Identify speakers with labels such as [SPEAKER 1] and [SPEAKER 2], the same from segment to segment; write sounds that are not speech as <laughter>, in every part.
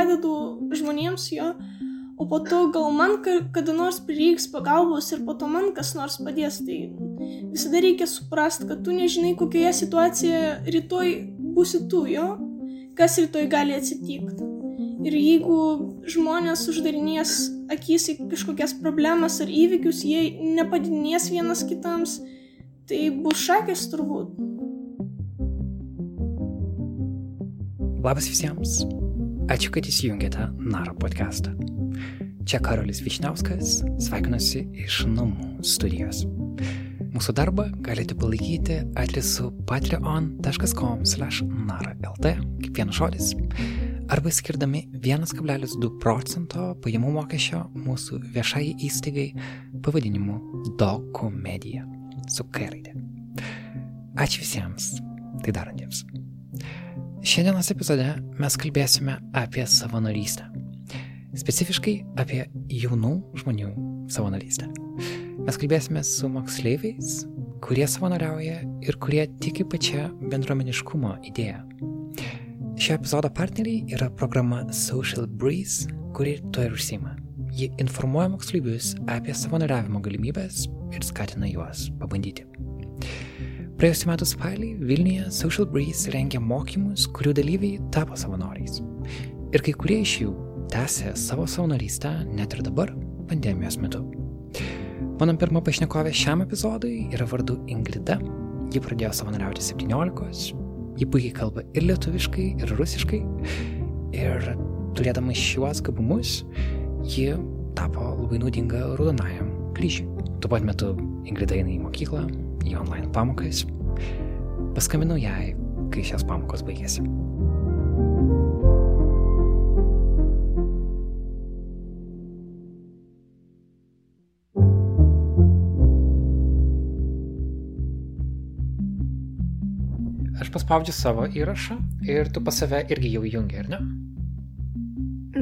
[SPEAKER 1] padedu žmonėms jo, o po to gal man kada nors prireiks pagalbos ir po to man kas nors padės. Tai visada reikia suprasti, kad tu nežinai, kokioje situacijoje rytoj būsi tu jo, kas rytoj gali atsitikti. Ir jeigu žmonės uždarinės akis į kažkokias problemas ar įvykius, jie nepadinės vienas kitams, tai bus šakės turbūt.
[SPEAKER 2] Labas visiems. Ačiū, kad įsijungėte Naro podcastą. Čia Karolis Višniauskas, sveikinuosi iš namų studijos. Mūsų darbą galite palaikyti adresu patreon.com/nara.lt, kaip vienas žodis, arba skirdami 1,2 procento pajamų mokesčio mūsų viešai įstaigai pavadinimu Dokumedija su kairaidė. Ačiū visiems tai darantiems. Šiandienos epizode mes kalbėsime apie savanorystę. Specifiškai apie jaunų žmonių savanorystę. Mes kalbėsime su moksleiviais, kurie savanoriauja ir kurie tiki pačią bendruomeniškumo idėją. Šio epizodo partneriai yra programa Social Breeze, kuri to ir užsima. Ji informuoja moksleivius apie savanoriavimo galimybės ir skatina juos pabandyti. Praėjusiu metu spalį Vilniuje Social Breeze rengė mokymus, kurių dalyviai tapo savanoriais. Ir kai kurie iš jų tęsė savo savanorystę net ir dabar, pandemijos metu. Mano pirma pašnekovė šiam epizodui yra vardu Ingrida. Ji pradėjo savanoriauti 17, ji puikiai kalba ir lietuviškai, ir rusiškai. Ir turėdama šiuos gabumus, ji tapo labai naudinga Raudonajam kryžiui. Tuo pat metu Ingrida eina į mokyklą, į online pamokas. Paskambinau jai, kai šios pamokos baigėsi. Aš paspaudžiu savo įrašą ir tu pas save irgi jau įjungi, ar ne?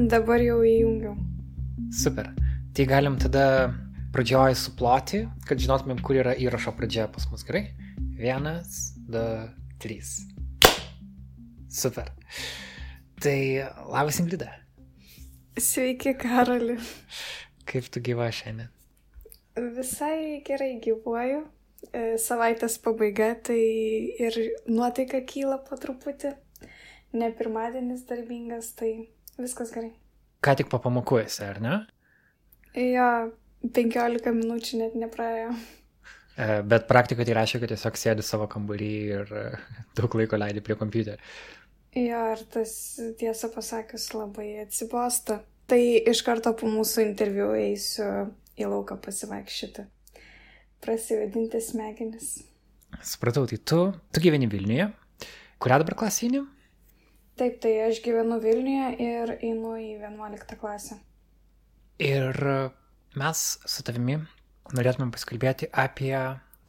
[SPEAKER 1] Dabar jau įjungiau.
[SPEAKER 2] Super. Tai galim tada pradžioj suploti, kad žinotumėm, kur yra įrašo pradžia pas mus gerai. Vienas, du, trys. Super. Tai labas Ingrida.
[SPEAKER 1] Sveiki, Karoli.
[SPEAKER 2] Kaip tu gyva šiandien?
[SPEAKER 1] Visai gerai gyvuoju. E, savaitės pabaiga, tai ir nuotaika kyla po truputį. Ne pirmadienis darbingas, tai viskas gerai.
[SPEAKER 2] Ką tik esi, ar ne?
[SPEAKER 1] Jo, 15 minučių net nepraėjo.
[SPEAKER 2] E, bet praktikoje tai reiškia, kad tiesiog sėdi savo kambarį ir e, daug laiko leidi prie kompiuterio.
[SPEAKER 1] Jo, ir tas tiesą pasakius labai atsibosta. Tai iš karto po mūsų interviu eisiu į lauką pasivaikščioti. Prasivadinti smegenis.
[SPEAKER 2] Supratau, tai tu, tu gyveni Vilniuje. Kurią dabar klasinį?
[SPEAKER 1] Taip, tai aš gyvenu Vilniuje ir einu į 11 klasę.
[SPEAKER 2] Ir mes su tavimi norėtumėm pasikalbėti apie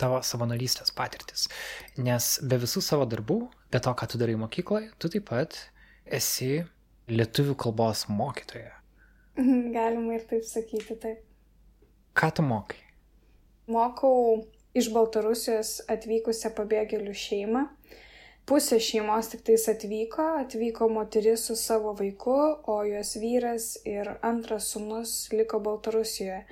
[SPEAKER 2] tavo savanorystės patirtis. Nes be visų savo darbų, be to, ką tu darai mokykloje, tu taip pat esi lietuvių kalbos mokytoja. <laughs>
[SPEAKER 1] Galima ir taip sakyti, taip.
[SPEAKER 2] Ką tu mokai?
[SPEAKER 1] Mokau iš Baltarusijos atvykusią pabėgėlių šeimą pusė šeimos tik tais atvyko, atvyko moteris su savo vaiku, o jos vyras ir antras sunus liko Baltarusijoje.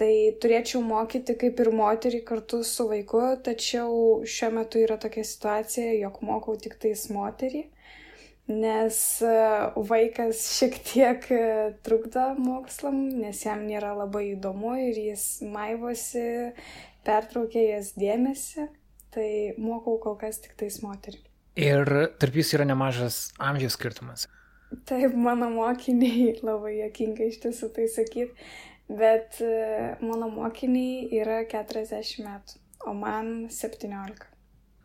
[SPEAKER 1] Tai turėčiau mokyti kaip ir moterį kartu su vaiku, tačiau šiuo metu yra tokia situacija, jog mokau tik tais moterį, nes e, vaikas šiek tiek e, trukdo mokslam, nes jam nėra labai įdomu ir jis maivosi, pertraukia jas dėmesį tai mokau kol kas tik tais moterį.
[SPEAKER 2] Ir tarp jūsų yra nemažas amžiaus skirtumas.
[SPEAKER 1] Taip, mano mokiniai <laughs> labai jokinga iš tiesų tai sakyti, bet e, mano mokiniai yra 40 metų, o man 17.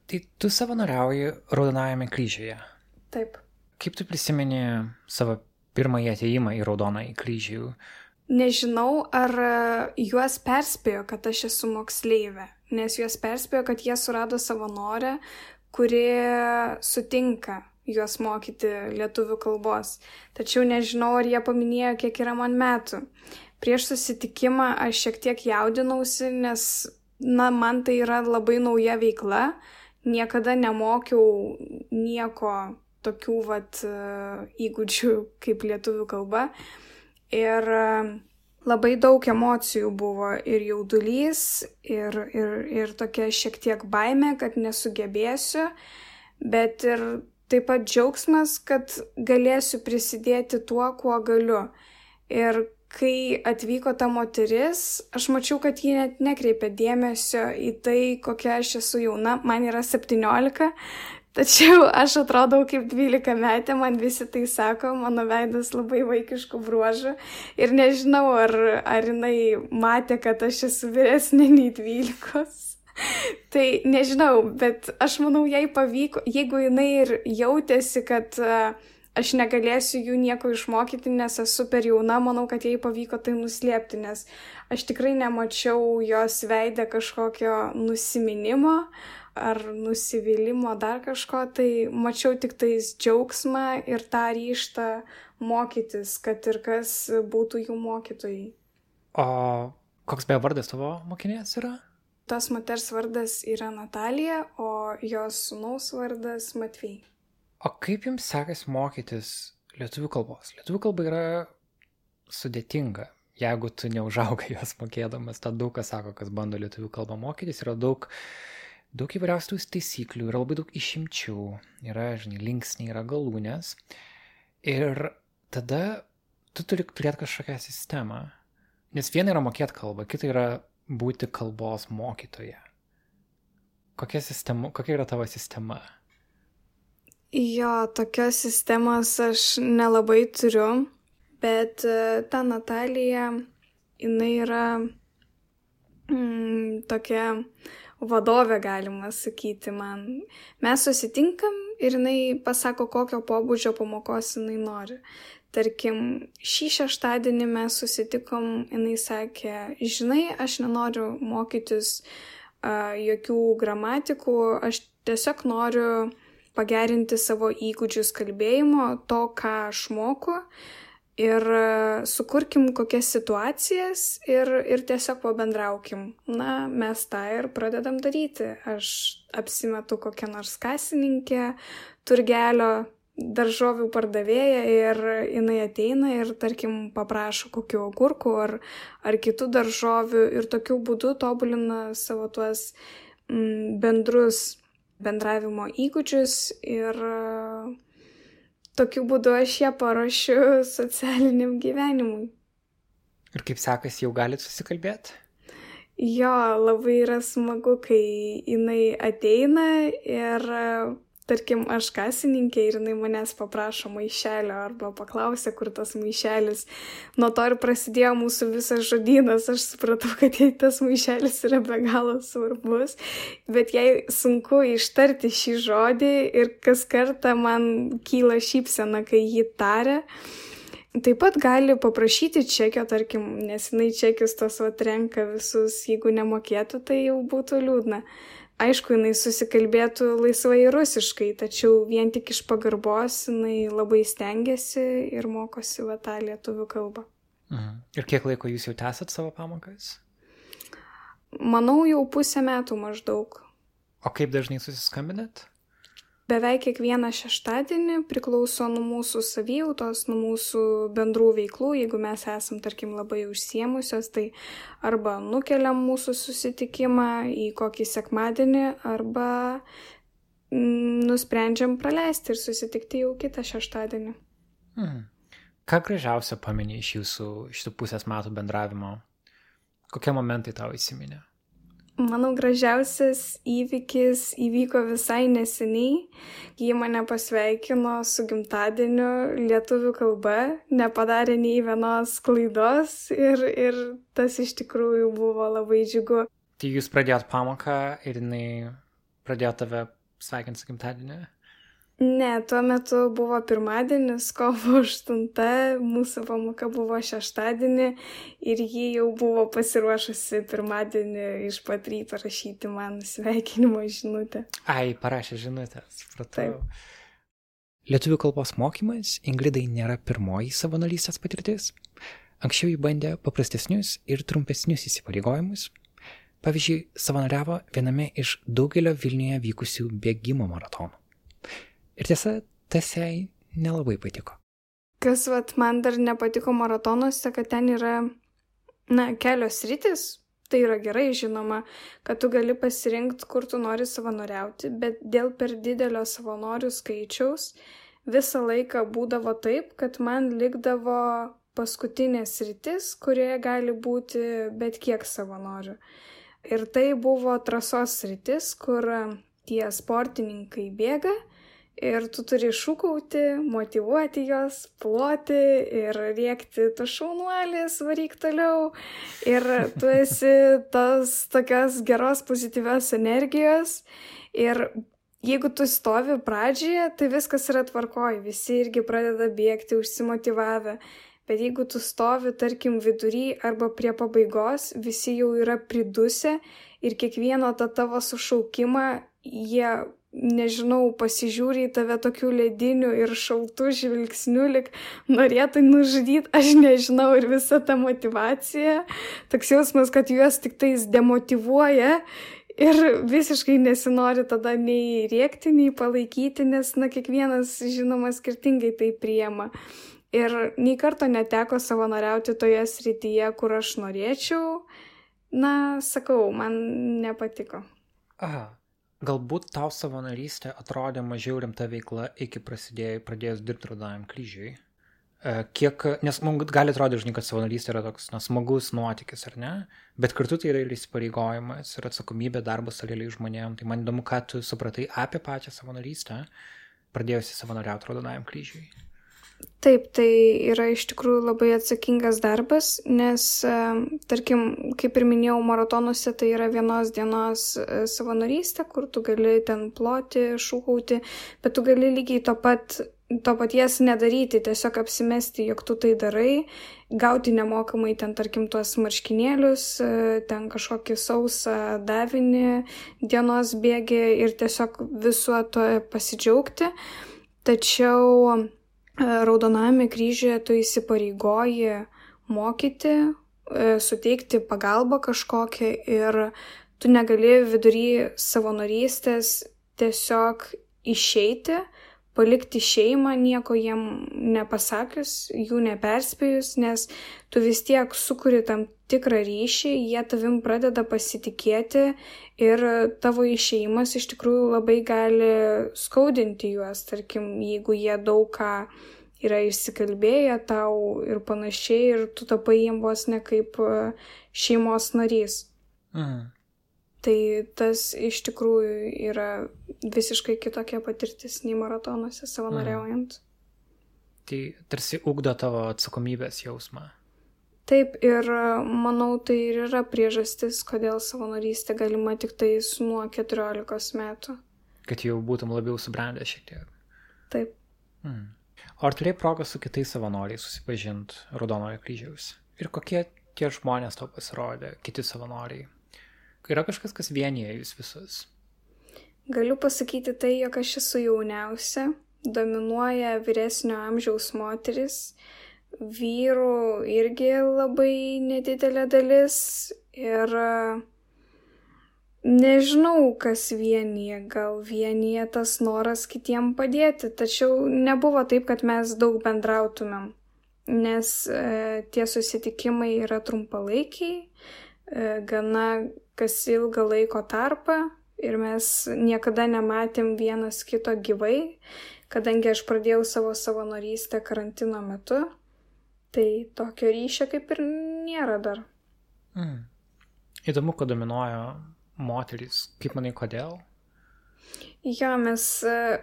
[SPEAKER 2] Tai tu savanoriauji Raudonajame kryžiuje.
[SPEAKER 1] Taip.
[SPEAKER 2] Kaip tu prisimeni savo pirmąjį ateimą į Raudonąjį kryžių?
[SPEAKER 1] Nežinau, ar e, juos perspėjo, kad aš esu moksleivė nes juos perspėjo, kad jie surado savanorę, kuri sutinka juos mokyti lietuvių kalbos. Tačiau nežinau, ar jie paminėjo, kiek yra man metų. Prieš susitikimą aš šiek tiek jaudinausi, nes, na, man tai yra labai nauja veikla. Niekada nemokiau nieko tokių vat e, įgūdžių kaip lietuvių kalba. Ir labai daug emocijų buvo ir jaudulys, ir, ir, ir tokia šiek tiek baime, kad nesugebėsiu, bet ir taip pat džiaugsmas, kad galėsiu prisidėti tuo, kuo galiu. Ir kai atvyko ta moteris, aš mačiau, kad ji net nekreipia dėmesio į tai, kokia aš esu jauna, man yra 17, tačiau aš atrodau kaip 12 metė, man visi tai sako, mano veidas labai vaikiškų bruožų ir nežinau, ar, ar jinai matė, kad aš esu vyresnė nei 12. <laughs> tai nežinau, bet aš manau, jai pavyko, jeigu jinai ir jautėsi, kad uh, aš negalėsiu jų nieko išmokyti, nes esu per jauna, manau, kad jai pavyko tai nuslėpti, nes aš tikrai nemačiau jos veidę kažkokio nusiminimo ar nusivylimų, dar kažko, tai mačiau tik tais džiaugsmą ir tą ryštą mokytis, kad ir kas būtų jų mokytojai.
[SPEAKER 2] O koks be vardas tavo mokinės yra?
[SPEAKER 1] Tas moters vardas yra Natalija, o jos sunaus vardas Matvei.
[SPEAKER 2] O kaip jums sekasi mokytis lietuvių kalbos? Lietuvių kalba yra sudėtinga. Jeigu tu neužaugai jos mokėdamas, tad daug kas sako, kas bando lietuvių kalbą mokytis, yra daug, daug įvairiausių taisyklių, yra labai daug išimčių, yra, žinai, linksniai, yra galūnės. Ir tada tu turi turėti kažkokią sistemą. Nes viena yra mokėti kalbą, kita yra būti kalbos mokytoje. Kokia, sistema, kokia yra tavo sistema?
[SPEAKER 1] Jo, tokios sistemos aš nelabai turiu, bet e, ta Natalija, jinai yra mm, tokia vadovė, galima sakyti man. Mes susitinkam ir jinai pasako, kokio pobūdžio pamokos jinai nori. Tarkim, šį šeštadienį mes susitikom, jinai sakė, žinai, aš nenoriu mokytis uh, jokių gramatikų, aš tiesiog noriu pagerinti savo įgūdžius kalbėjimo, to, ką aš moku. Ir e, sukurkim kokias situacijas ir, ir tiesiog pabendraukim. Na, mes tą ir pradedam daryti. Aš apsimetu kokią nors kasininkę, turgelio, daržovių pardavėja ir jinai ateina ir, tarkim, paprašo kokiu agurku ar, ar kitų daržovių ir tokiu būdu tobulina savo tuos mm, bendrus bendravimo įgūdžius ir tokiu būdu aš ją paruošiu socialiniam gyvenimui.
[SPEAKER 2] Ir kaip sekasi, jau galit susikalbėti?
[SPEAKER 1] Jo, labai yra smagu, kai jinai ateina ir tarkim, aš kasininkė ir jinai manęs paprašo maišelio arba paklausė, kur tas maišelis. Nuo to ir prasidėjo mūsų visas žodynas. Aš supratau, kad jai tas maišelis yra be galo svarbus, bet jai sunku ištarti šį žodį ir kas kartą man kyla šypsena, kai jį taria. Taip pat gali paprašyti čekio, tarkim, nes jinai čekius tos atrenka visus, jeigu nemokėtų, tai jau būtų liūdna. Aišku, jinai susikalbėtų laisvai rusiškai, tačiau vien tik iš pagarbos jinai labai stengiasi ir mokosi va tą lietuvių kalbą.
[SPEAKER 2] Mhm. Ir kiek laiko jūs jau tęsat savo pamokas?
[SPEAKER 1] Manau, jau pusę metų maždaug.
[SPEAKER 2] O kaip dažnai susiskambinat?
[SPEAKER 1] Beveik kiekvieną šeštadienį priklauso nuo mūsų savijautos, nuo mūsų bendrų veiklų. Jeigu mes esam, tarkim, labai užsiemusios, tai arba nukeliam mūsų susitikimą į kokį sekmadienį, arba mm, nusprendžiam praleisti ir susitikti jau kitą šeštadienį.
[SPEAKER 2] Hmm. Ką gražiausia paminė iš jūsų šitų pusės metų bendravimo? Kokie momentai tau įsiminė?
[SPEAKER 1] Manau, gražiausias įvykis įvyko visai neseniai. Ji mane pasveikino su gimtadieniu lietuvių kalba, nepadarė nei vienos klaidos ir, ir tas iš tikrųjų buvo labai džiugu.
[SPEAKER 2] Tai jūs pradėjot pamoką ir jinai pradėjo tave sveikinti su gimtadieniu?
[SPEAKER 1] Ne, tuo metu buvo pirmadienis, kovo <laughs> 8, mūsų pamoka buvo šeštadienį ir ji jau buvo pasiruošusi pirmadienį iš pat ryto rašyti man sveikinimo žinutę.
[SPEAKER 2] Ai, parašė žinutę, supratau. Taip. Lietuvių kalbos mokymas Ingridai nėra pirmoji savanorystės patirtis. Anksčiau jį bandė paprastesnius ir trumpesnius įsipareigojimus. Pavyzdžiui, savanoriavo viename iš daugelio Vilniuje vykusių bėgimo maratonų. Ir tiesa, tas jai nelabai patiko.
[SPEAKER 1] Kas vat, man dar nepatiko maratonuose, kad ten yra, na, kelios rytis. Tai yra gerai žinoma, kad tu gali pasirinkti, kur tu nori savanoriauti, bet dėl per didelio savanorių skaičiaus visą laiką būdavo taip, kad man likdavo paskutinės rytis, kurioje gali būti bet kiek savanorių. Ir tai buvo trasos rytis, kur tie sportininkai bėga ir tu turi šūkauti, motivuoti juos, ploti ir rėkti, tu šaunuolis, varyk toliau. Ir tu esi tos tokios geros pozityvios energijos. Ir jeigu tu stovi pradžioje, tai viskas yra tvarkoj, visi irgi pradeda bėgti, užsimotivavę. Bet jeigu tu stovi, tarkim, vidury arba prie pabaigos, visi jau yra pridusę ir kiekvieno tą tavo sušaukimą jie, nežinau, pasižiūri į tave tokių ledinių ir šaltų žvilgsnių, lik norėtų nužudyti, aš nežinau, ir visa ta motivacija, toks jausmas, kad juos tik tais demotivuoja Ir visiškai nesinori tada nei rėkti, nei palaikyti, nes, na, kiekvienas, žinoma, skirtingai tai priema. Ir nei karto neteko savanoriauti toje srityje, kur aš norėčiau. Na, sakau, man nepatiko.
[SPEAKER 2] Aha. Galbūt tau savanorystė atrodė mažiau rimta veikla iki prasidėjai, pradėjus dirbti Rudajam kryžiui. E, kiek, nes mums gali atrodyti, žinai, kad savanorystė yra toks na, smagus nuotykis, ar ne? Bet kartu tai yra ir įsipareigojimas, ir atsakomybė darbas alėliai žmonėm. Tai man įdomu, ką tu supratai apie pačią savanorystę, pradėjusi savanoriauti Raudonajam kryžiui.
[SPEAKER 1] Taip, tai yra iš tikrųjų labai atsakingas darbas, nes, tarkim, kaip ir minėjau, maratonuose tai yra vienos dienos e, savanorystė, kur tu gali ten ploti, šūkauti, bet tu gali lygiai to pat to paties nedaryti, tiesiog apsimesti, jog tu tai darai, gauti nemokamai ten, tarkim, tuos marškinėlius, e, ten kažkokį sausą davinį dienos bėgį ir tiesiog visuo to pasidžiaugti. Tačiau Raudoname kryžiuje tu įsipareigoji mokyti, e, suteikti pagalbą kažkokią ir tu negali vidury savanorystės tiesiog išeiti, palikti šeimą, nieko jiem nepasakius, jų neperspėjus, nes tu vis tiek sukuri tam tikrą ryšį, jie tavim pradeda pasitikėti ir tavo išeimas iš tikrųjų labai gali skaudinti juos, tarkim, jeigu jie daug ką yra išsikalbėję tau ir panašiai, ir tu tapai jiem vos ne kaip šeimos narys. Mhm. Tai tas iš tikrųjų yra visiškai kitokia patirtis nei maratonuose savanoriaujant.
[SPEAKER 2] Mm. Tai tarsi ugdo tavo atsakomybės jausmą.
[SPEAKER 1] Taip, ir manau, tai ir yra priežastis, kodėl savanorystė galima tik tais nuo 14 metų.
[SPEAKER 2] Kad jau būtum labiau subrendęs šiek tiek.
[SPEAKER 1] Taip.
[SPEAKER 2] Hmm. O ar turėjai progą su kitais savanoriais susipažinti Raudonojo kryžiaus? Ir kokie tie žmonės tau pasirodė, kiti savanoriai? Yra kažkas, kas vienyje jūs visus?
[SPEAKER 1] Galiu pasakyti tai, jog aš esu jauniausia, dominuoja vyresnio amžiaus moteris, vyrų irgi labai nedidelė dalis ir nežinau, kas vienyje, gal vienyje tas noras kitiem padėti, tačiau nebuvo taip, kad mes daug bendrautumėm, nes e, tie susitikimai yra trumpalaikiai, e, gana kas ilgą laiko tarpą ir mes niekada nematėm vienas kito gyvai, kadangi aš pradėjau savo savanorystę karantino metu, tai tokio ryšio kaip ir nėra dar.
[SPEAKER 2] Mm. Įdomu, kad dominuoja moteris. Kaip manai, kodėl?
[SPEAKER 1] Jo, mes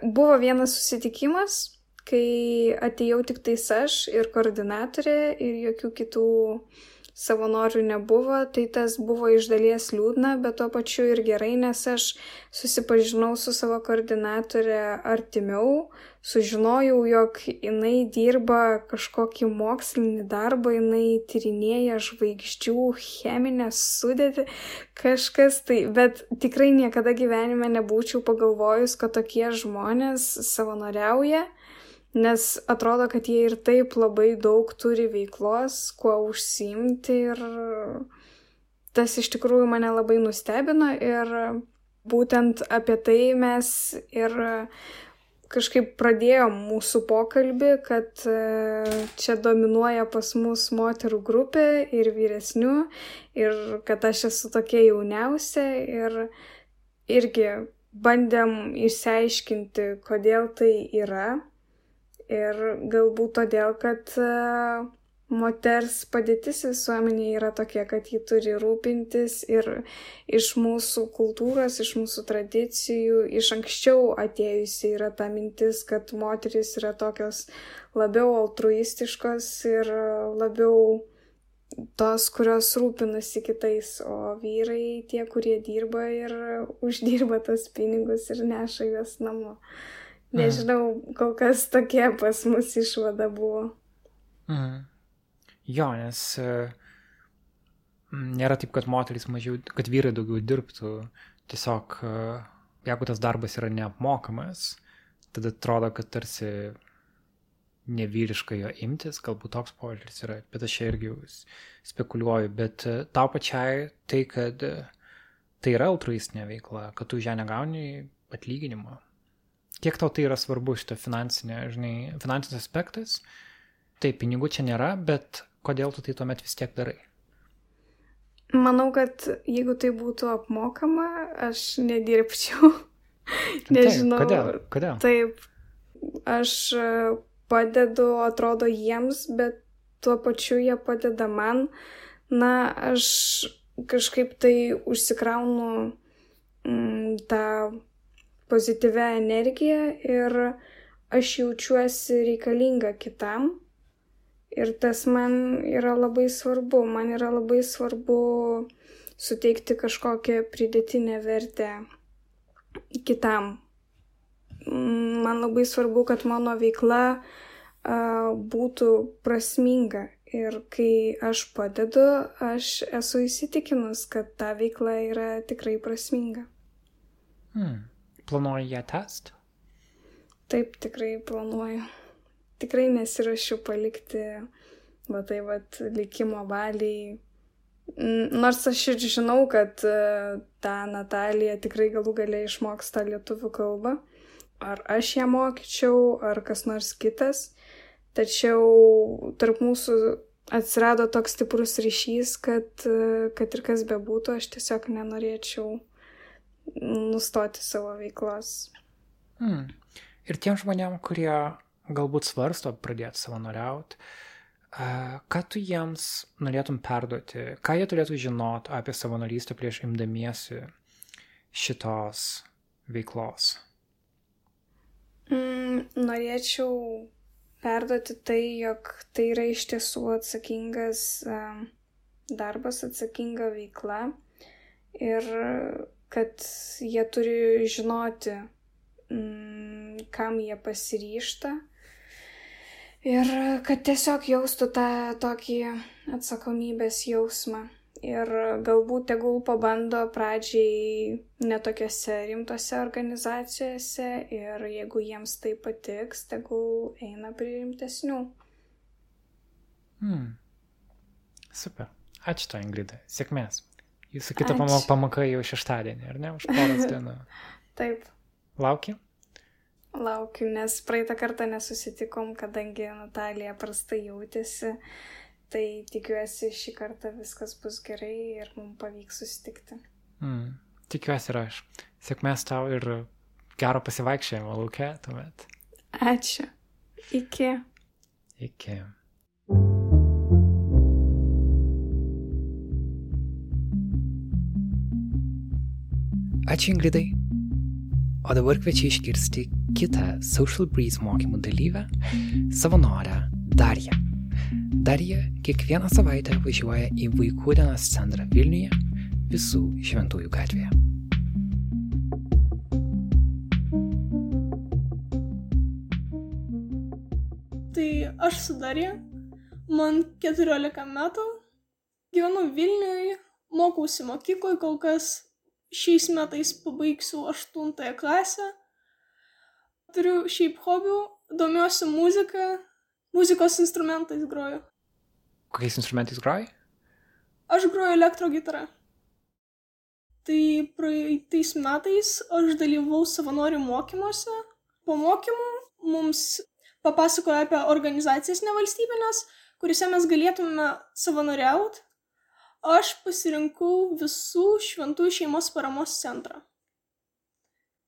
[SPEAKER 1] buvo vienas susitikimas, kai atėjau tik tais aš ir koordinatorė ir jokių kitų uh, savanorių nebuvo, tai tas buvo iš dalies liūdna, bet tuo pačiu ir gerai, nes aš susipažinau su savo koordinatorė artimiau, sužinojau, jog jinai dirba kažkokį mokslinį darbą, jinai tyrinėja žvaigždžių cheminę sudėtį, kažkas tai, bet tikrai niekada gyvenime nebūčiau pagalvojus, kad tokie žmonės savanoriauja nes atrodo, kad jie ir taip labai daug turi veiklos, kuo užsimti ir tas iš tikrųjų mane labai nustebino ir būtent apie tai mes ir kažkaip pradėjom mūsų pokalbį, kad e, čia dominuoja pas mus moterų grupė ir vyresnių, ir kad aš esu tokia jauniausia, ir irgi bandėm išsiaiškinti, kodėl tai yra. Ir galbūt todėl, kad uh, moters padėtis visuomenėje yra tokia, kad ji turi rūpintis ir iš mūsų kultūros, iš mūsų tradicijų, iš anksčiau atėjusi yra ta mintis, kad moteris yra tokios labiau altruistiškos ir labiau tos, kurios rūpinasi kitais, o vyrai tie, kurie dirba ir uždirba tos pinigus ir neša juos namo. Mhm. Nežinau, kol kas tokia pas mus išvada buvo.
[SPEAKER 2] Mhm. Jo, nes e, nėra taip, kad moteris mažiau, kad vyrai daugiau dirbtų. Tiesiog, e, jeigu tas darbas yra neapmokamas, tada atrodo, kad tarsi nevyriškai jo imtis, galbūt toks požiūris yra, bet aš irgi spekuliuoju, bet e, tau pačiai tai, kad tai yra altruistinė veikla, kad tu už ją negauni atlyginimo. Kiek tau tai yra svarbu šitą finansinę, žinai, finansinis aspektas, tai pinigų čia nėra, bet kodėl tu tai tuomet vis tiek darai?
[SPEAKER 1] Manau, kad jeigu tai būtų apmokama, aš nedirbčiau. Nežinau.
[SPEAKER 2] Taip, kodėl? kodėl?
[SPEAKER 1] Taip, aš e, padedu, atrodo, jiems, bet tuo pačiu jie padeda man. Na, aš kažkaip tai užsikraunu mm, tą pozityvę energiją ir aš jaučiuosi reikalinga kitam Ir tas man yra labai svarbu. Man yra labai svarbu suteikti kažkokią pridėtinę vertę kitam. Man labai svarbu, kad mano veikla būtų prasminga. Ir kai aš padedu, aš esu įsitikinus, kad ta veikla yra tikrai prasminga.
[SPEAKER 2] Hmm. Planuoji ją tęsti?
[SPEAKER 1] Taip, tikrai planuoju tikrai nesirašiau palikti, va tai va, likimo valiai. Nors aš ir žinau, kad e, ta Natalija tikrai galų galiai išmoks tą lietuvių kalbą. Ar aš ją mokyčiau, ar kas nors kitas. Tačiau tarp mūsų atsirado toks stiprus ryšys, kad, e, kad ir kas bebūtų, aš tiesiog nenorėčiau nustoti savo veiklos.
[SPEAKER 2] Hmm. Ir tiem žmonėm, kurie galbūt svarsto pradėti savanoriauti, ką tu jiems norėtum perduoti, ką jie turėtų žinoti apie savanorystę prieš imdamiesi šitos veiklos?
[SPEAKER 1] Mm, norėčiau perduoti tai, jog tai yra iš tiesų atsakingas darbas, atsakinga veikla ir kad jie turi žinoti, mm, kam jie pasiryšta Ir kad tiesiog jaustų tą tokį atsakomybės jausmą. Ir galbūt tegul pabando pradžiai netokiose rimtose organizacijose ir jeigu jiems tai patiks, tegul eina prie rimtesnių.
[SPEAKER 2] Hmm. Super. Ačiū to, Ingrida. Sėkmės. Jūsų kita pamoka jau šeštadienį, ar ne? Už poros <laughs> dienų.
[SPEAKER 1] Taip.
[SPEAKER 2] Laukia?
[SPEAKER 1] Laukiu, nes praeitą kartą nesusitikom, kadangi Natalija prastai jautėsi. Tai tikiuosi šį kartą viskas bus gerai ir mums pavyks susitikti.
[SPEAKER 2] Mm, tikiuosi ir aš. Sėkmės tau ir gero pasivaikščiojimo laukia tuomet.
[SPEAKER 1] Ačiū. Iki.
[SPEAKER 2] Iki. Ačiū Ingridai. O dabar kviečiu išgirsti kitą Social Breeze mokymų dalyvę - savanorę Dariją. Darija kiekvieną savaitę važiuoja į vaikų dienos centrą Vilniuje visų šventųjų gatvėje.
[SPEAKER 3] Tai aš su Darija, man 14 metų, gyvenu Vilniuje, mokausi mokykloje, kol kas šiais metais pabaigsiu aštuntąją klasę. Turiu šiaip hobių, domiuosi muzika, muzikos instrumentais groju.
[SPEAKER 2] Kokiais instrumentais groji?
[SPEAKER 3] Aš groju elektro gitarą. Tai praeitais metais aš dalyvau savanorių mokymuose. Po mokymų mums papasakojo apie organizacijas nevalstybinės, kuriuose mes galėtume savanoriauti. Aš pasirinkau visų šventų šeimos paramos centrą.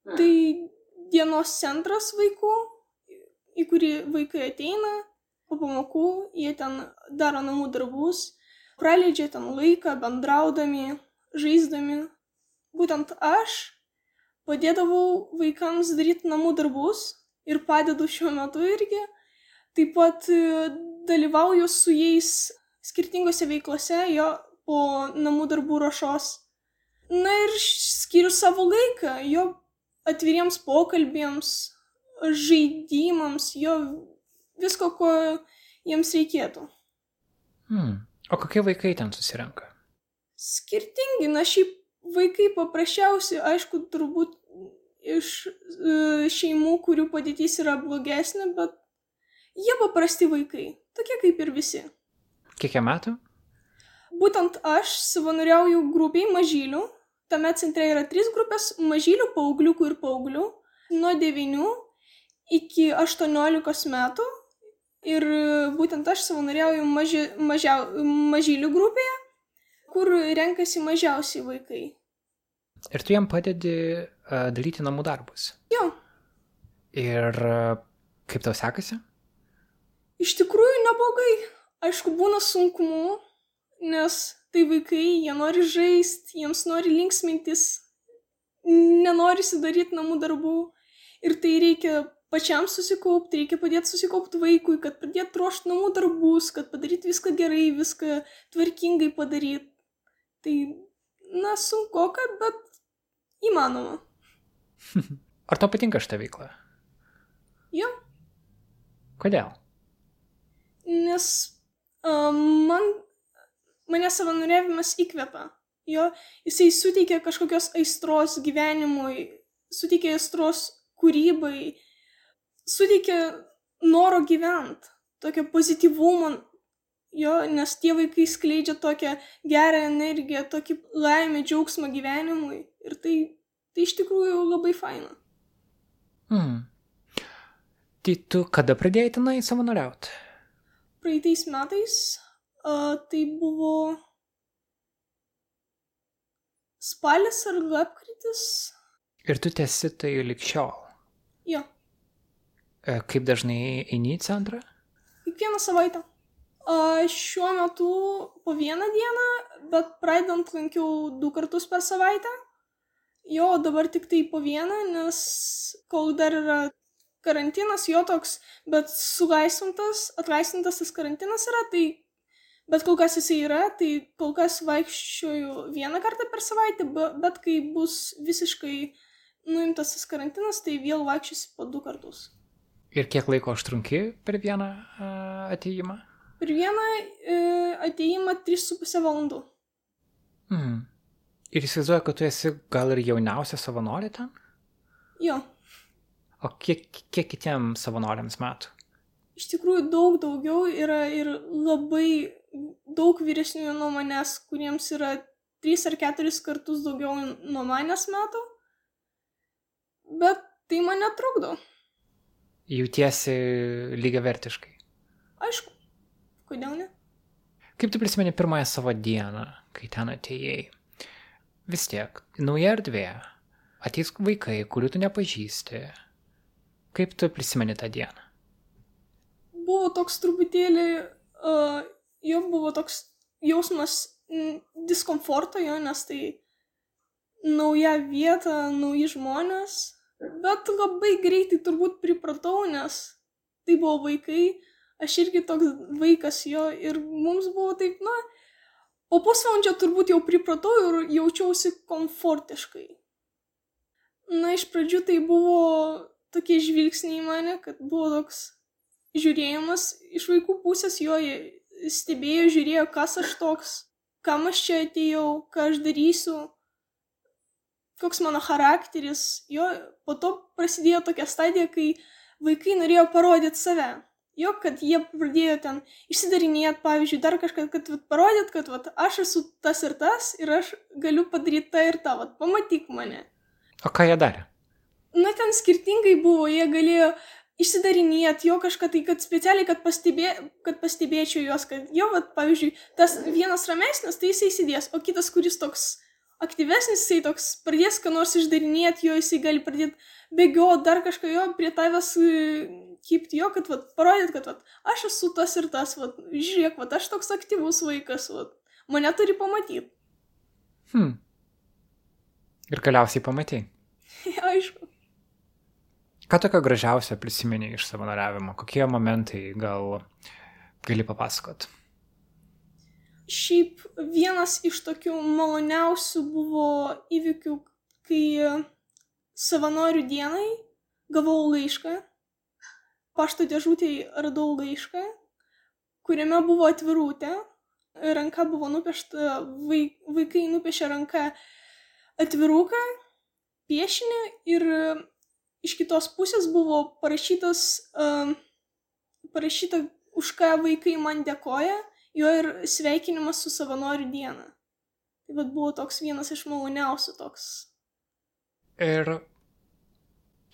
[SPEAKER 3] Tai dienos centras vaikų, į kurį vaikai ateina po pamokų, jie ten daro namų darbus, praleidžia ten laiką bendraudami, žaisdami. Būtent aš padėdavau vaikams daryti namų darbus ir padedu šiuo metu irgi. Taip pat dalyvauju su jais skirtingose veiklose jo po namų darbų rašos. Na ir skiriu savo laiką jo atviriems pokalbiems, žaidimams, jo visko, ko jiems reikėtų.
[SPEAKER 2] Hmm. O kokie vaikai ten susirenka?
[SPEAKER 3] Skirtingi, na šiaip vaikai paprasčiausi, aišku, turbūt iš e, šeimų, kurių padėtys yra blogesnė, bet jie paprasti vaikai, tokie kaip ir visi.
[SPEAKER 2] Kiek jie metų?
[SPEAKER 3] Būtent aš savanoriauju grupiai mažylių, tame centre yra trys grupės - mažylių, paaugliukų ir paauglių, nuo 9 iki 18 metų Ir būtent aš savanoriauju maži, mažiau, mažylių grupėje, kur renkasi mažiausiai vaikai.
[SPEAKER 2] Ir tu jam padedi uh, daryti namų darbus.
[SPEAKER 3] Jo.
[SPEAKER 2] Ir uh, kaip tau sekasi?
[SPEAKER 3] Iš tikrųjų neblogai. Aišku, būna sunkumų, nes tai vaikai, jie nori žaisti, jiems nori linksmintis, nenori daryti namų darbų. Ir tai reikia pačiam susikaupti, reikia padėti susikaupti vaikui, kad pradėtų ruošti namų darbus, kad padaryti viską gerai, viską tvarkingai padaryti. Tai, na, sunku, kad, bet įmanoma. <laughs>
[SPEAKER 2] Ar tau patinka šitą veiklą?
[SPEAKER 3] Jo.
[SPEAKER 2] Kodėl?
[SPEAKER 3] Nes um, man, mane savanoriavimas įkvepia. Jo, jisai suteikia kažkokios aistros gyvenimui, suteikia aistros kūrybai, suteikia noro gyvent, tokio pozityvumo, jo, nes tie vaikai skleidžia tokią gerą energiją, tokį laimę, džiaugsmą gyvenimui ir tai, tai iš tikrųjų labai faina.
[SPEAKER 2] Hmm. Tai tu kada pradėjai tenai savanoriauti?
[SPEAKER 3] Praeitais metais uh, tai buvo spalis ar lapkritis.
[SPEAKER 2] Ir tu tesi tai likščiol?
[SPEAKER 3] Jo.
[SPEAKER 2] E, kaip dažnai eini į centrą?
[SPEAKER 3] Kiekvieną savaitę. A, šiuo metu po vieną dieną, bet pradedant lankiau du kartus per savaitę. Jo, dabar tik tai po vieną, nes kol dar yra karantinas, jo toks, bet sulaisvintas, atlaisvintas tas karantinas yra, tai bet kol kas jisai yra, tai kol kas vaikščioju vieną kartą per savaitę, bet kai bus visiškai nuimtas tas karantinas, tai vėl vaikščiosiu po du kartus.
[SPEAKER 2] Ir kiek laiko užtrunki per vieną ateimą?
[SPEAKER 3] Per vieną uh, ateimą 3,5 valandų.
[SPEAKER 2] Mm. Ir įsivaizduoju, kad tu esi gal ir jauniausia savanorė ten?
[SPEAKER 3] Jo.
[SPEAKER 2] O kiek, kiek kitiem savanoriams metų?
[SPEAKER 3] Iš tikrųjų daug daugiau yra ir labai daug vyresnių nuo manęs, kuriems yra 3 ar 4 kartus daugiau nuo manęs metų. Bet tai mane trukdo
[SPEAKER 2] jautiesi lygiavertiškai?
[SPEAKER 3] Aišku, kodėl ne?
[SPEAKER 2] Kaip tu prisimeni pirmąją savo dieną, kai ten atėjai? Vis tiek, nauja erdvė, ateis vaikai, kurių tu nepažįsti. Kaip tu prisimeni tą dieną?
[SPEAKER 3] Buvo toks truputėlį, uh, jo buvo toks jausmas diskomforto jo, nes tai nauja vieta, nauji žmonės, Bet labai greitai turbūt pripratau, nes tai buvo vaikai, aš irgi toks vaikas jo ir mums buvo taip, na, po pusvalandžio turbūt jau pripratau ir jaučiausi komfortiškai. Na, iš pradžių tai buvo tokie žvilgsniai į mane, kad buvo toks žiūrėjimas iš vaikų pusės, jo jie stebėjo, žiūrėjo, kas aš toks, kam aš čia atėjau, ką aš darysiu koks mano charakteris. Jo, po to prasidėjo tokia stadija, kai vaikai norėjo parodyti save. Jo, kad jie pradėjo ten išsidarinėti, pavyzdžiui, dar kažką, kad vat, parodyt, kad vat, aš esu tas ir tas ir aš galiu padaryti tą ir tą, vat, pamatyk mane.
[SPEAKER 2] O ką jie darė?
[SPEAKER 3] Na, ten skirtingai buvo, jie galėjo išsidarinėti, jo kažką tai, kad specialiai, kad, pastebė, kad pastebėčiau juos, kad jo, vat, pavyzdžiui, tas vienas ramesnis, tai jisai įsidės, o kitas, kuris toks aktyvesnis, jisai toks pradės ką nors išdarinėti, jo jisai gali pradėti bėgioti, dar kažką jo prie tavęs kipti jo, kad vat, parodyt, kad vat, aš esu tas ir tas, vat, žiūrėk, vat, aš toks aktyvus vaikas, vat, mane turi pamatyti.
[SPEAKER 2] Hmm. Ir galiausiai pamatai. <laughs>
[SPEAKER 3] Aišku.
[SPEAKER 2] Ką tokio gražiausio prisimeni iš savanoriavimo? Kokie momentai gal gali papasakot?
[SPEAKER 3] Šiaip vienas iš tokių maloniausių buvo įvykių, kai savanorių dienai gavau laišką, pašto dėžutėje radau laišką, kuriame buvo atvirutė, ranka buvo nupiešta, vaikai nupiešė ranką atviruką, piešinį ir iš kitos pusės buvo parašytas, uh, parašyta, už ką vaikai man dėkoja, jo ir sveikinimas su savanorių diena. Tai vad buvo toks vienas iš maloniausių toks.
[SPEAKER 2] Ir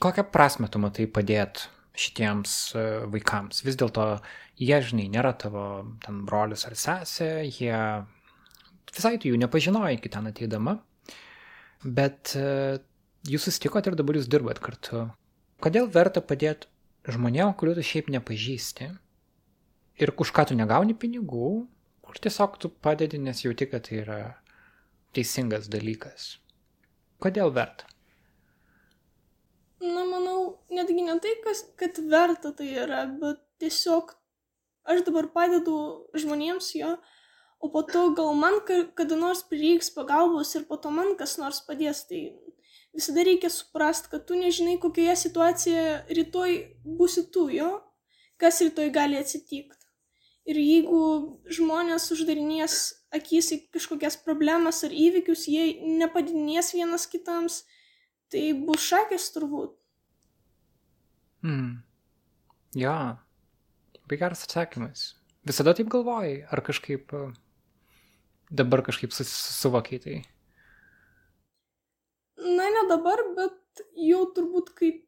[SPEAKER 2] kokią prasme tu matai padėti šitiems e, vaikams? Vis dėlto jie, žinai, nėra tavo ten brolius ar sesė, jie visai tu jų nepažinojai iki ten ateidama, bet e, jūs susitikot ir dabar jūs dirbat kartu. Kodėl verta padėti žmonėm, kurių tu šiaip nepažįsti ir už ką tu negauni pinigų, kur tiesiog tu padedi, nes jauti, kad tai yra teisingas dalykas. Kodėl verta?
[SPEAKER 3] Na, manau, netgi ne tai, kas, kad verta tai yra, bet tiesiog aš dabar padedu žmonėms jo, o po to gal man kada nors prireiks pagalbos ir po to man kas nors padės. Tai visada reikia suprasti, kad tu nežinai, kokioje situacijoje rytoj būsi tu jo, kas rytoj gali atsitikti. Ir jeigu žmonės uždarinės akis į kažkokias problemas ar įvykius, jie nepadinės vienas kitams, tai bus šakės turbūt.
[SPEAKER 2] Hmm. Ja, labai geras atsakymas. Visada taip galvojai, ar kažkaip dabar kažkaip susivokiai tai?
[SPEAKER 3] Na, ne dabar, bet jau turbūt kaip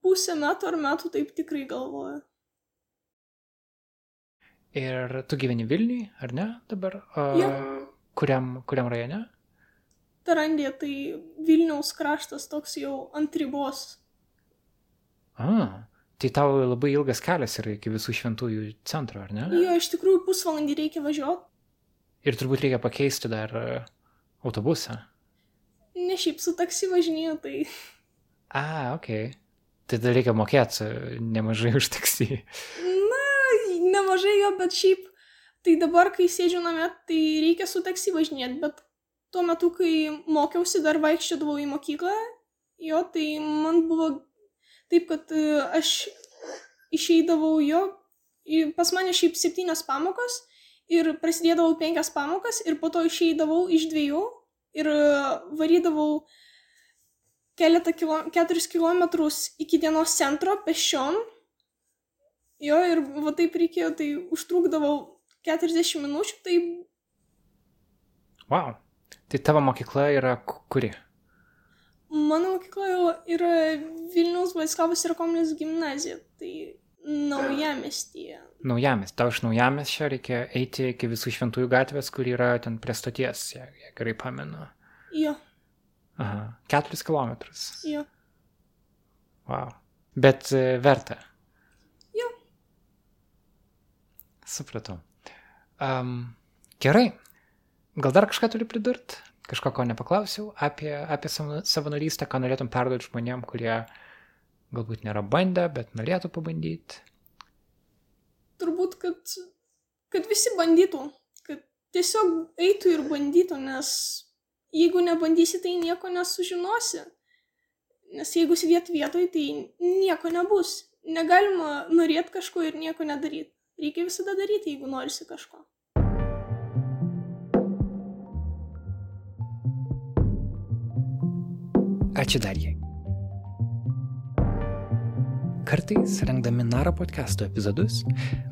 [SPEAKER 3] pusę metų ar metų taip tikrai galvoju.
[SPEAKER 2] Ir tu gyveni Vilniui, ar ne dabar? O,
[SPEAKER 3] ja.
[SPEAKER 2] kuriam, kuriam rajone?
[SPEAKER 3] Tarandė, tai Vilniaus kraštas toks jau ant ribos.
[SPEAKER 2] A, tai tau labai ilgas kelias yra iki visų šventųjų centro, ar ne?
[SPEAKER 3] Jo, iš tikrųjų pusvalandį reikia važiuoti.
[SPEAKER 2] Ir turbūt reikia pakeisti dar autobusą.
[SPEAKER 3] Ne šiaip su taksi važinėjau, tai.
[SPEAKER 2] A, ok. Tai dar reikia mokėti nemažai už taksi.
[SPEAKER 3] Na, nemažai jo, bet šiaip, tai dabar, kai sėdžiu namie, tai reikia su taksi važinėti, bet tuo metu, kai mokiausi, dar vaikščiodavau į mokyklą, jo, tai man buvo taip, kad e, aš išeidavau jo, pas mane šiaip septynios pamokos ir prasidėdavau penkias pamokas ir po to išeidavau iš dviejų ir e, varydavau keletą kilo, keturis kilometrus iki dienos centro pešiom. Jo, ir va taip reikėjo, tai užtrukdavau 40 minučių, tai...
[SPEAKER 2] Wow. Tai tavo mokykla yra kuri?
[SPEAKER 3] Mano mokykla yra Vilniaus Vaiskavos ir Komunijos gimnazija, tai naujamestyje.
[SPEAKER 2] Naujamis, tau iš naujamesčio reikia eiti iki visų šventųjų gatvės, kur yra ten prie stoties, jei gerai pamenu.
[SPEAKER 3] Jo.
[SPEAKER 2] Aha, keturis kilometrus.
[SPEAKER 3] Jo.
[SPEAKER 2] Wow. Bet uh, verta.
[SPEAKER 3] Jo.
[SPEAKER 2] Supratau. Um, gerai. Gal dar kažką turi pridurti? Kažko, ko nepaklausiau apie, apie savanorystę, ką norėtum perduoti žmonėm, kurie galbūt nėra bandę, bet norėtų pabandyti
[SPEAKER 3] turbūt, kad, kad visi bandytų, kad tiesiog eitų ir bandytų, nes jeigu nebandysi, tai nieko nesužinosi. Nes jeigu sėdėt vietoj, tai nieko nebus. Negalima norėti kažko ir nieko nedaryti. Reikia visada daryti, jeigu norisi kažko.
[SPEAKER 2] Ačiū dar jai. Kartais, rengdami Nara podcast'o epizodus,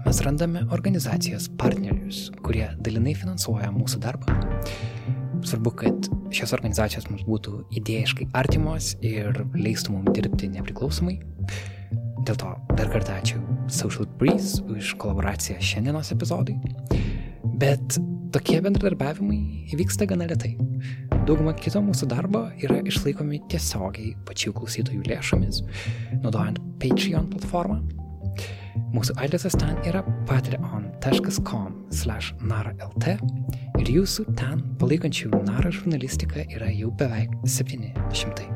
[SPEAKER 2] mes randame organizacijas partnerius, kurie dalinai finansuoja mūsų darbą. Svarbu, kad šios organizacijos mums būtų idėjiškai artimos ir leistų mums dirbti nepriklausomai. Dėl to dar kartą ačiū Social Breeze už kolaboraciją šiandienos epizodui. Bet tokie bendradarbiavimai įvyksta gana retai. Dauguma kito mūsų darbo yra išlaikomi tiesiogiai pačių klausytojų lėšomis, naudojant Patreon platformą. Mūsų adresas ten yra patreon.com/naralt ir jūsų ten palaikančių narą žurnalistiką yra jau beveik 700.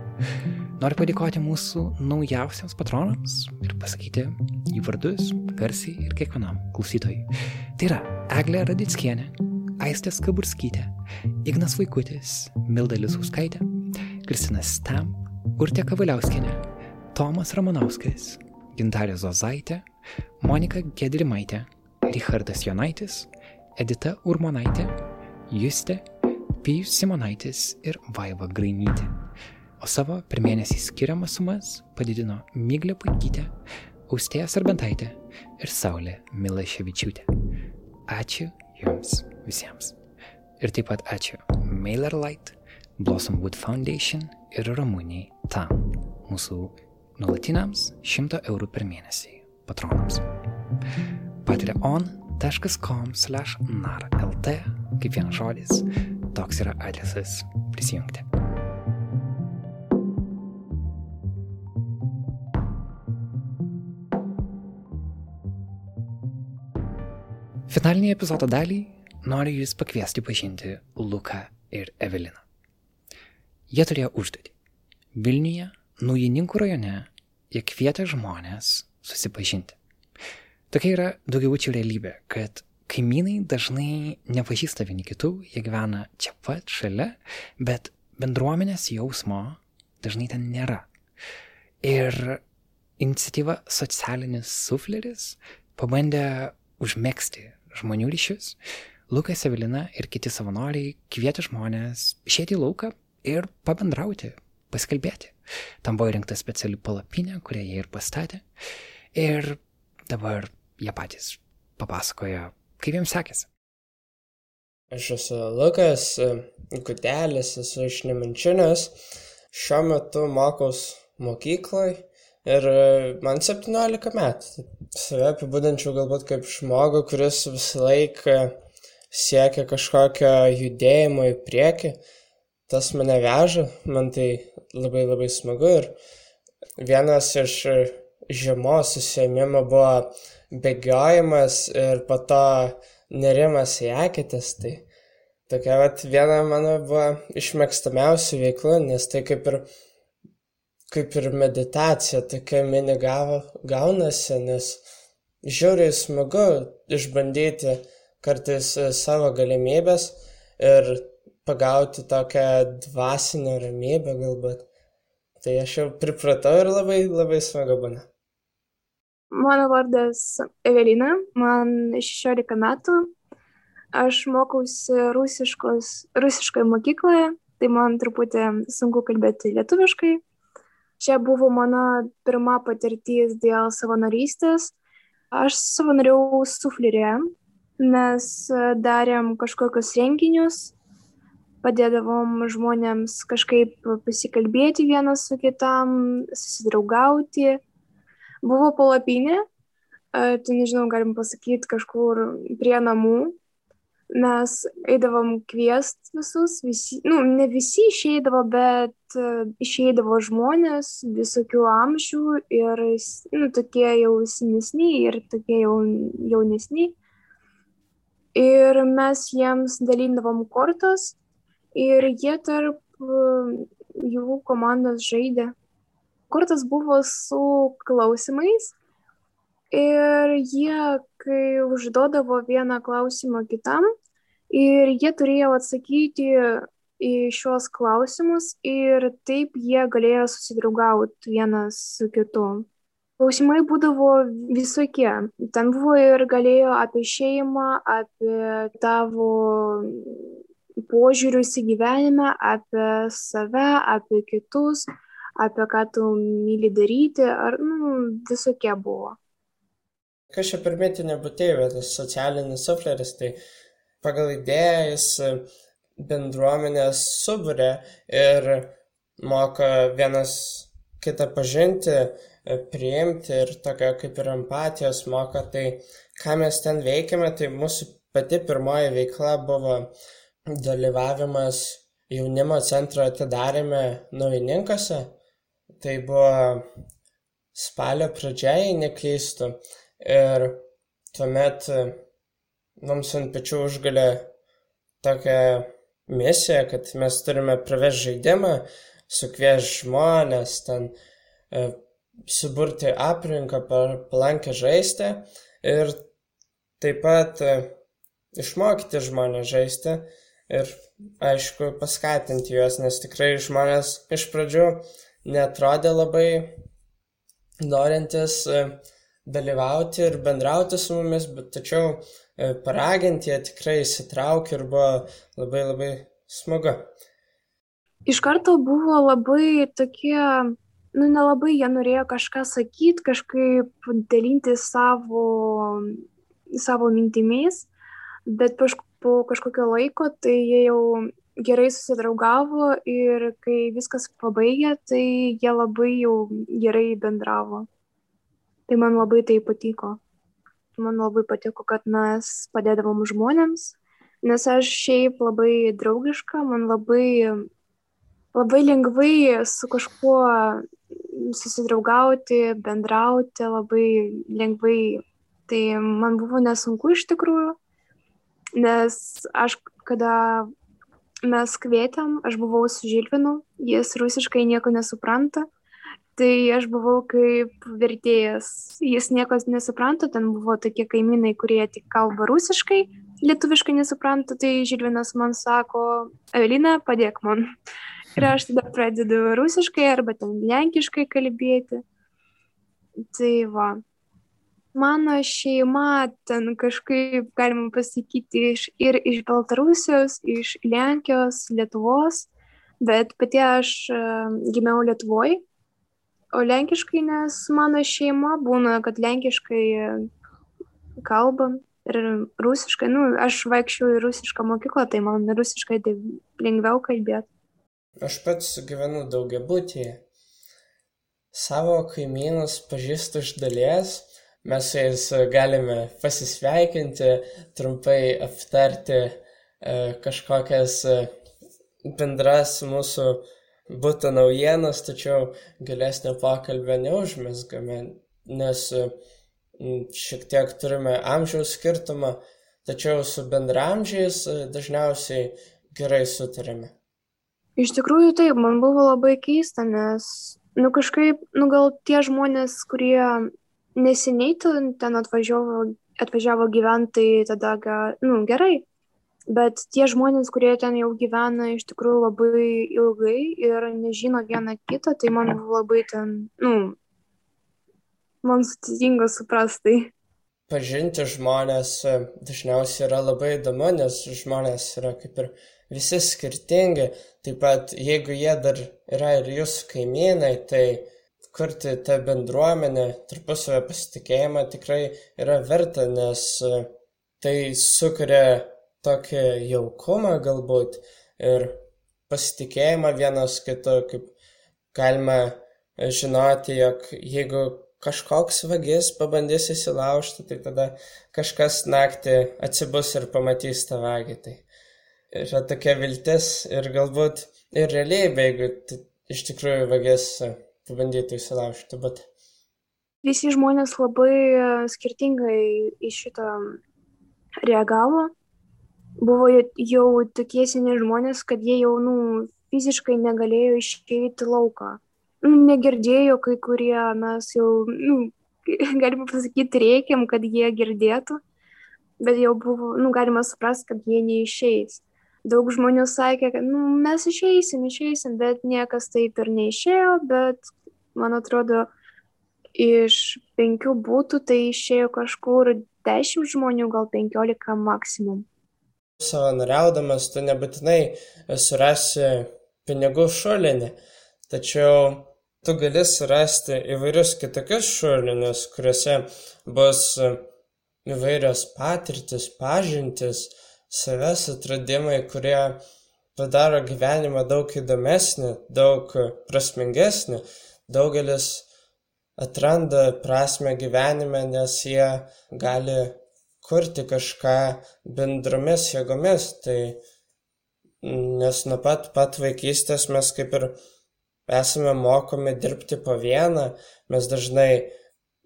[SPEAKER 2] Noriu padėkoti mūsų naujausiams patronams ir pasakyti jų vardus garsiai ir kiekvienam klausytojui. Tai yra Eglė Radickienė, Aistė Skaburskytė, Ignas Vaikutis, Milda Lisauskaitė, Kristina Stam, Urtė Kavaliauskinė, Tomas Ramanauskas, Gintarė Zozaitė, Monika Gedrimaitė, Richardas Jonaitis, Edita Urmonaitė, Justė, Pijus Simonaitis ir Vaiva Grainytė o savo per mėnesį skiriamas sumas padidino Myglė Puikytė, Austėja Sarbentaitė ir Saulė Milaševičiūtė. Ačiū Jums visiems. Ir taip pat ačiū MailerLite, Blossomwood Foundation ir Ramūniai Tam, mūsų nuolatiniams 100 eurų per mėnesį patronams. patreon.com slash narlt, kaip vienas žodis, toks yra adresas prisijungti. Finalinėje epizodo dalį noriu Jūs pakviesti pažinti Luką ir Eveliną. Jie turėjo užduotį. Vilniuje, Naujininkų rajone, jie kvietė žmonės susipažinti. Tokia yra daugiaučių realybė, kad kaimynai dažnai nepažįsta vieni kitų, jie gyvena čia pat šalia, bet bendruomenės jausmo dažnai ten nėra. Ir iniciatyva socialinis sufleris pabandė užmėgsti žmonių ryšius, Lukas Evelina ir kiti savanoriai kvietė žmonės išėti į lauką ir pabendrauti, pasikalbėti. Tam buvo įrengta speciali palapinė, kurią jie ir pastatė. Ir dabar jie patys papasakoja, kaip jiems sekėsi.
[SPEAKER 4] Aš esu Lukas Gudelis, esu iš Nemančinės. Šiuo metu mokaus mokykloje ir man 17 metų save apibūdinčiau galbūt kaip žmogų, kuris visą laiką siekia kažkokio judėjimo į priekį. Tas mane veža, man tai labai labai smagu ir vienas iš žiemos susėmimo buvo bėgiojimas ir po to nerimas į akytis. Tai tokia vat viena mano buvo iš mėgstamiausių veiklų, nes tai kaip ir kaip ir meditacija tokia mini gavo, gaunasi, nes žiauriai smagu išbandyti kartais e, savo galimybės ir pagauti tokią dvasinę ramybę galbūt. Tai aš jau pripratau ir labai, labai smagu būna.
[SPEAKER 5] Mano vardas Evelina, man 16 metų. Aš mokausi rusiškoje mokykloje, tai man truputį sunku kalbėti lietuviškai, Čia buvo mano pirma patirtis dėl savanorystės. Aš savanoriau suflerė. Mes darėm kažkokius renginius, padėdavom žmonėms kažkaip pasikalbėti vienas su kitam, susidraugauti. Buvo palapinė, tai nežinau, galim pasakyti, kažkur prie namų mes eidavom kviest visus, visi, nu, ne visi išeidavo, bet uh, išeidavo žmonės visokių amžių ir, nu, tokie jau senesni ir tokie jau jaunesni. Ir mes jiems dalindavom kortas ir jie tarp uh, jų komandos žaidė. Kortas buvo su klausimais ir jie, kai užduodavo vieną klausimą kitam, ir jie turėjo atsakyti į šios klausimus ir taip jie galėjo susidraugauti vienas su kitu. Klausimai būdavo visokie. Ten buvo ir galėjo apie šeimą, apie tavo požiūrius į gyvenimą, apie save, apie kitus, apie ką tu myli daryti, ar nu, visokie buvo
[SPEAKER 4] kas čia per mitinė būtybė, tas socialinis sufleris, tai pagal idėją jis bendruomenės subūrė ir moka vienas kitą pažinti, priimti ir tokio kaip ir empatijos moko. Tai ką mes ten veikiame, tai mūsų pati pirmoji veikla buvo dalyvavimas jaunimo centro atidarime naujininkose. Tai buvo spalio pradžia, jei neklystu. Ir tuomet mums ant pečių užgalė tokią misiją, kad mes turime pravesti žaidimą, sukviesti žmonės, ten e, suburti aplinką palankę žaisti ir taip pat e, išmokyti žmonės žaisti ir aišku paskatinti juos, nes tikrai žmonės iš pradžių netrodė labai norintis e, dalyvauti ir bendrauti su mumis, bet tačiau E, paraginti, jie tikrai įsitraukė ir buvo labai labai smagu.
[SPEAKER 5] Iš karto buvo labai tokie, nu nelabai jie norėjo kažką sakyti, kažkaip dalinti savo, savo mintimis, bet po kažkokio laiko tai jie jau gerai susidraugavo ir kai viskas pabaigė, tai jie labai jau gerai bendravo. Tai man labai tai patiko man labai patiko, kad mes padėdavom žmonėms, nes aš šiaip labai draugiška, man labai, labai lengvai su kažkuo susidraugauti, bendrauti, labai lengvai. Tai man buvo nesunku iš tikrųjų, nes aš, kada mes kvietėm, aš buvau su Žilvinu, jis rusiškai nieko nesupranta tai aš buvau kaip vertėjas. Jis nieko nesupranta, ten buvo tokie kaimynai, kurie tik kalba rusiškai, lietuviškai nesupranta, tai Žilvinas man sako, Evelina, padėk man. Ir aš tada pradedu rusiškai arba ten lenkiškai kalbėti. Tai va. Mano šeima ten kažkaip, galima pasakyti, iš, ir iš Baltarusijos, iš Lenkijos, Lietuvos, bet pati aš gimiau Lietuvoje o lenkiškai, nes mano šeima būna, kad lenkiškai kalba ir rusiškai, nu, aš vaikščiau į rusišką mokyklą, tai man rusiškai tai lengviau kalbėti.
[SPEAKER 4] Aš pats gyvenu daugia būtyje. Savo kaimynus pažįstu iš dalies, mes su jais galime pasisveikinti, trumpai aptarti e, kažkokias e, bendras mūsų būtų naujienos, tačiau gilesnio pokalbio neužmesgame, nes šiek tiek turime amžiaus skirtumą, tačiau su bendramžiais e, dažniausiai gerai sutarėme.
[SPEAKER 5] Iš tikrųjų taip, man buvo labai keista, nes, nu kažkaip, nu gal tie žmonės, kurie neseniai ten atvažiavo, atvažiavo gyventi, tada, nu gerai, bet tie žmonės, kurie ten jau gyvena iš tikrųjų labai ilgai ir nežino vieną kitą, tai man buvo labai ten, nu, man sudėtinga suprasti.
[SPEAKER 4] Pažinti žmonės e, dažniausiai yra labai įdomu, nes žmonės yra kaip ir visi skirtingi. Taip pat, jeigu jie dar yra ir jūsų kaimynai, tai kurti tą bendruomenę, tarpusavę pasitikėjimą tikrai yra verta, nes e, tai sukuria tokį jaukumą galbūt ir pasitikėjimą vienas kitu, kaip galima žinoti, jog jeigu kažkoks vagis pabandys įsilaužti, tai tada kažkas naktį atsibus ir pamatys tą vagį. Tai yra tokia viltis ir galbūt ir realybė, jeigu iš tikrųjų vagis pabandytų įsilaužti. Bet...
[SPEAKER 5] Visi žmonės labai skirtingai į šitą reagavo buvo jau tokie seni žmonės, kad jie jau, nu, fiziškai negalėjo išeiti lauką. Nu, negirdėjo kai kurie, mes jau, nu, <laughs> galima pasakyti, reikiam, kad jie girdėtų, bet jau buvo, nu, galima suprasti, kad jie neišeis. Daug žmonių sakė, kad, nu, mes išeisim, išeisim, bet niekas taip ir neišėjo, bet, man atrodo, iš penkių būtų tai išėjo kažkur dešimt žmonių, gal penkiolika maksimum.
[SPEAKER 4] Savanoriaudamas tu nebūtinai surasi pinigų šulinį, tačiau tu gali surasti įvairius kitokius šulinius, kuriuose bus įvairios patirtis, pažintis, savęs atradimai, kurie padaro gyvenimą daug įdomesnį, daug prasmingesnį. Daugelis atranda prasme gyvenime, nes jie gali kurti kažką bendromis jėgomis. Tai nes nuo pat pat vaikystės mes kaip ir esame mokomi dirbti po vieną, mes dažnai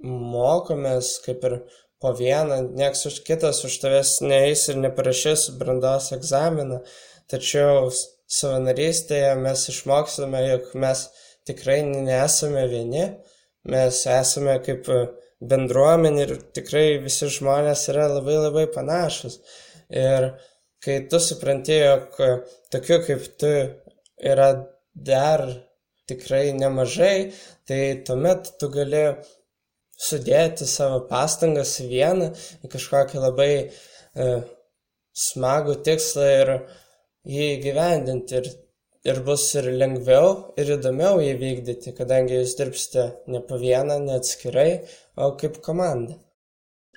[SPEAKER 4] mokomės kaip ir po vieną, nieks už kitas už tavęs neįs ir neparašys brandos egzaminą, tačiau savanorystėje mes išmokstame, jog mes tikrai nesame vieni, mes esame kaip bendruomenė ir tikrai visi žmonės yra labai labai panašus. Ir kai tu supranti, jog tokių kaip tu yra dar tikrai nemažai, tai tuomet tu gali sudėti savo pastangas į vieną, į kažkokį labai e, smagų tikslą ir jį įgyvendinti. Ir, ir bus ir lengviau, ir įdomiau jį vykdyti, kadangi jūs dirbsite ne po vieną, ne atskirai, o kaip komanda.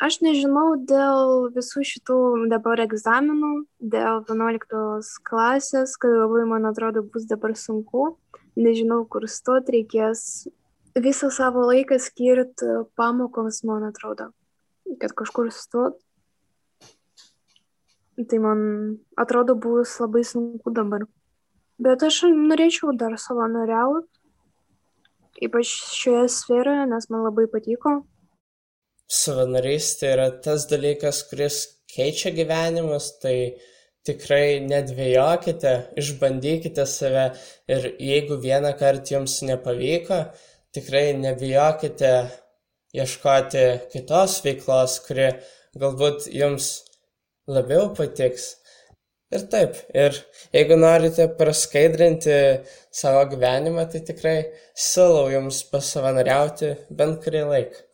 [SPEAKER 5] Aš nežinau dėl visų šitų dabar egzaminų, dėl 11 klasės, kad labai, man atrodo, bus dabar sunku. Nežinau, kur stoti, reikės visą savo laiką skirti pamokoms, man atrodo, kad kažkur stot. Tai man atrodo bus labai sunku dabar. Bet aš norėčiau dar savanoriauti, ypač šioje sferoje, nes man labai patiko.
[SPEAKER 4] Savanorystė yra tas dalykas, kuris keičia gyvenimus, tai tikrai nedvėjokite, išbandykite save ir jeigu vieną kartą jums nepavyko, tikrai nebijokite ieškoti kitos veiklos, kuri galbūt jums labiau patiks. Ir taip, ir jeigu norite praskaidrinti savo gyvenimą, tai tikrai siūlau jums pasavanoriauti bent kurį laiką.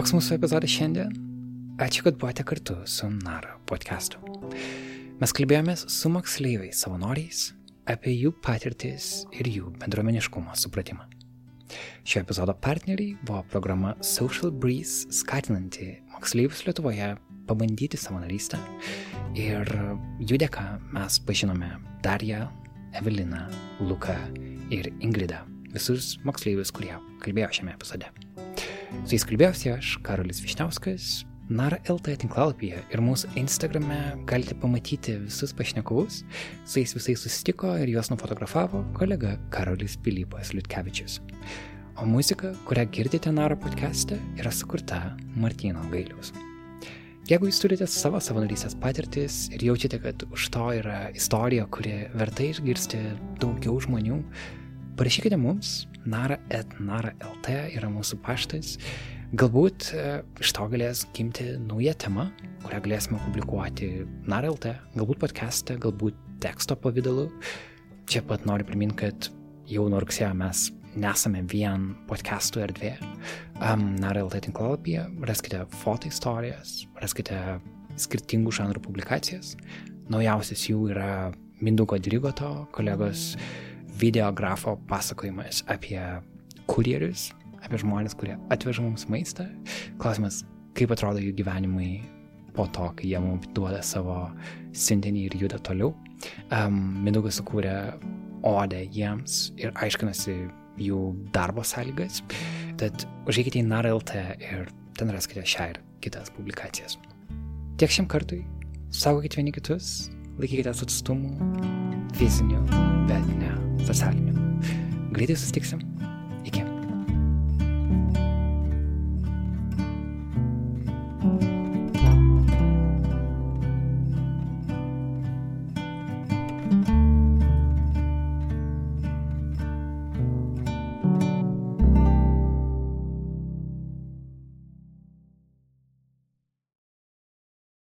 [SPEAKER 2] Toks mūsų epizodas šiandien. Ačiū, kad buvote kartu su Nara podcastu. Mes kalbėjomės su moksleiviais savanoriais apie jų patirtis ir jų bendruomeniškumo supratimą. Šio epizodo partneriai buvo programa Social Breeze skatinanti moksleivius Lietuvoje pabandyti savanorystę ir jų dėka mes pažinome Darją, Eveliną, Luką ir Ingridą, visus moksleivius, kurie kalbėjo šiame epizode. Su jais kalbėjausi aš, Karolis Višniauskas. Nara LT tinklalapyje ir mūsų Instagrame galite pamatyti visus pašnekovus. Su jais visais susitiko ir juos nufotografavo kolega Karolis Pilypas Liutkevičius. O muzika, kurią girdite Nara podcast'e, yra sukurta Martino Gailiaus. Jeigu jūs turite savo savanorystės patirtis ir jaučiate, kad už to yra istorija, kuri verta išgirsti daugiau žmonių, parašykite mums, nara et nara lt yra mūsų paštas. Galbūt e, iš to galės gimti nauja tema, kurią galėsime publikuoti nara lt, galbūt podcast'e, galbūt teksto pavydalu. Čia pat noriu priminti, kad jau nuo rugsėjo mes nesame vien podcastų erdvė. Um, nara lt tinklalapyje raskite foto istorijas, raskite skirtingų žanrų publikacijas. Naujausias jų yra Minduko Dirigoto, kolegos videografo pasakojimas apie kurjerius, apie žmonės, kurie atveža mums maistą. Klausimas, kaip atrodo jų gyvenimai po to, kai jie mums duoda savo siuntinį ir juda toliau. Um, Mindaugas sukūrė odę jiems ir aiškinasi jų darbo sąlygas. Tad užėkite į NARLT ir ten raskite šią ir kitas publikacijas. Tiek šiam kartui. Saugokite vieni kitus, laikykite atstumų fizinių, bet ne socialinių. Greitai susitiksim. Iki.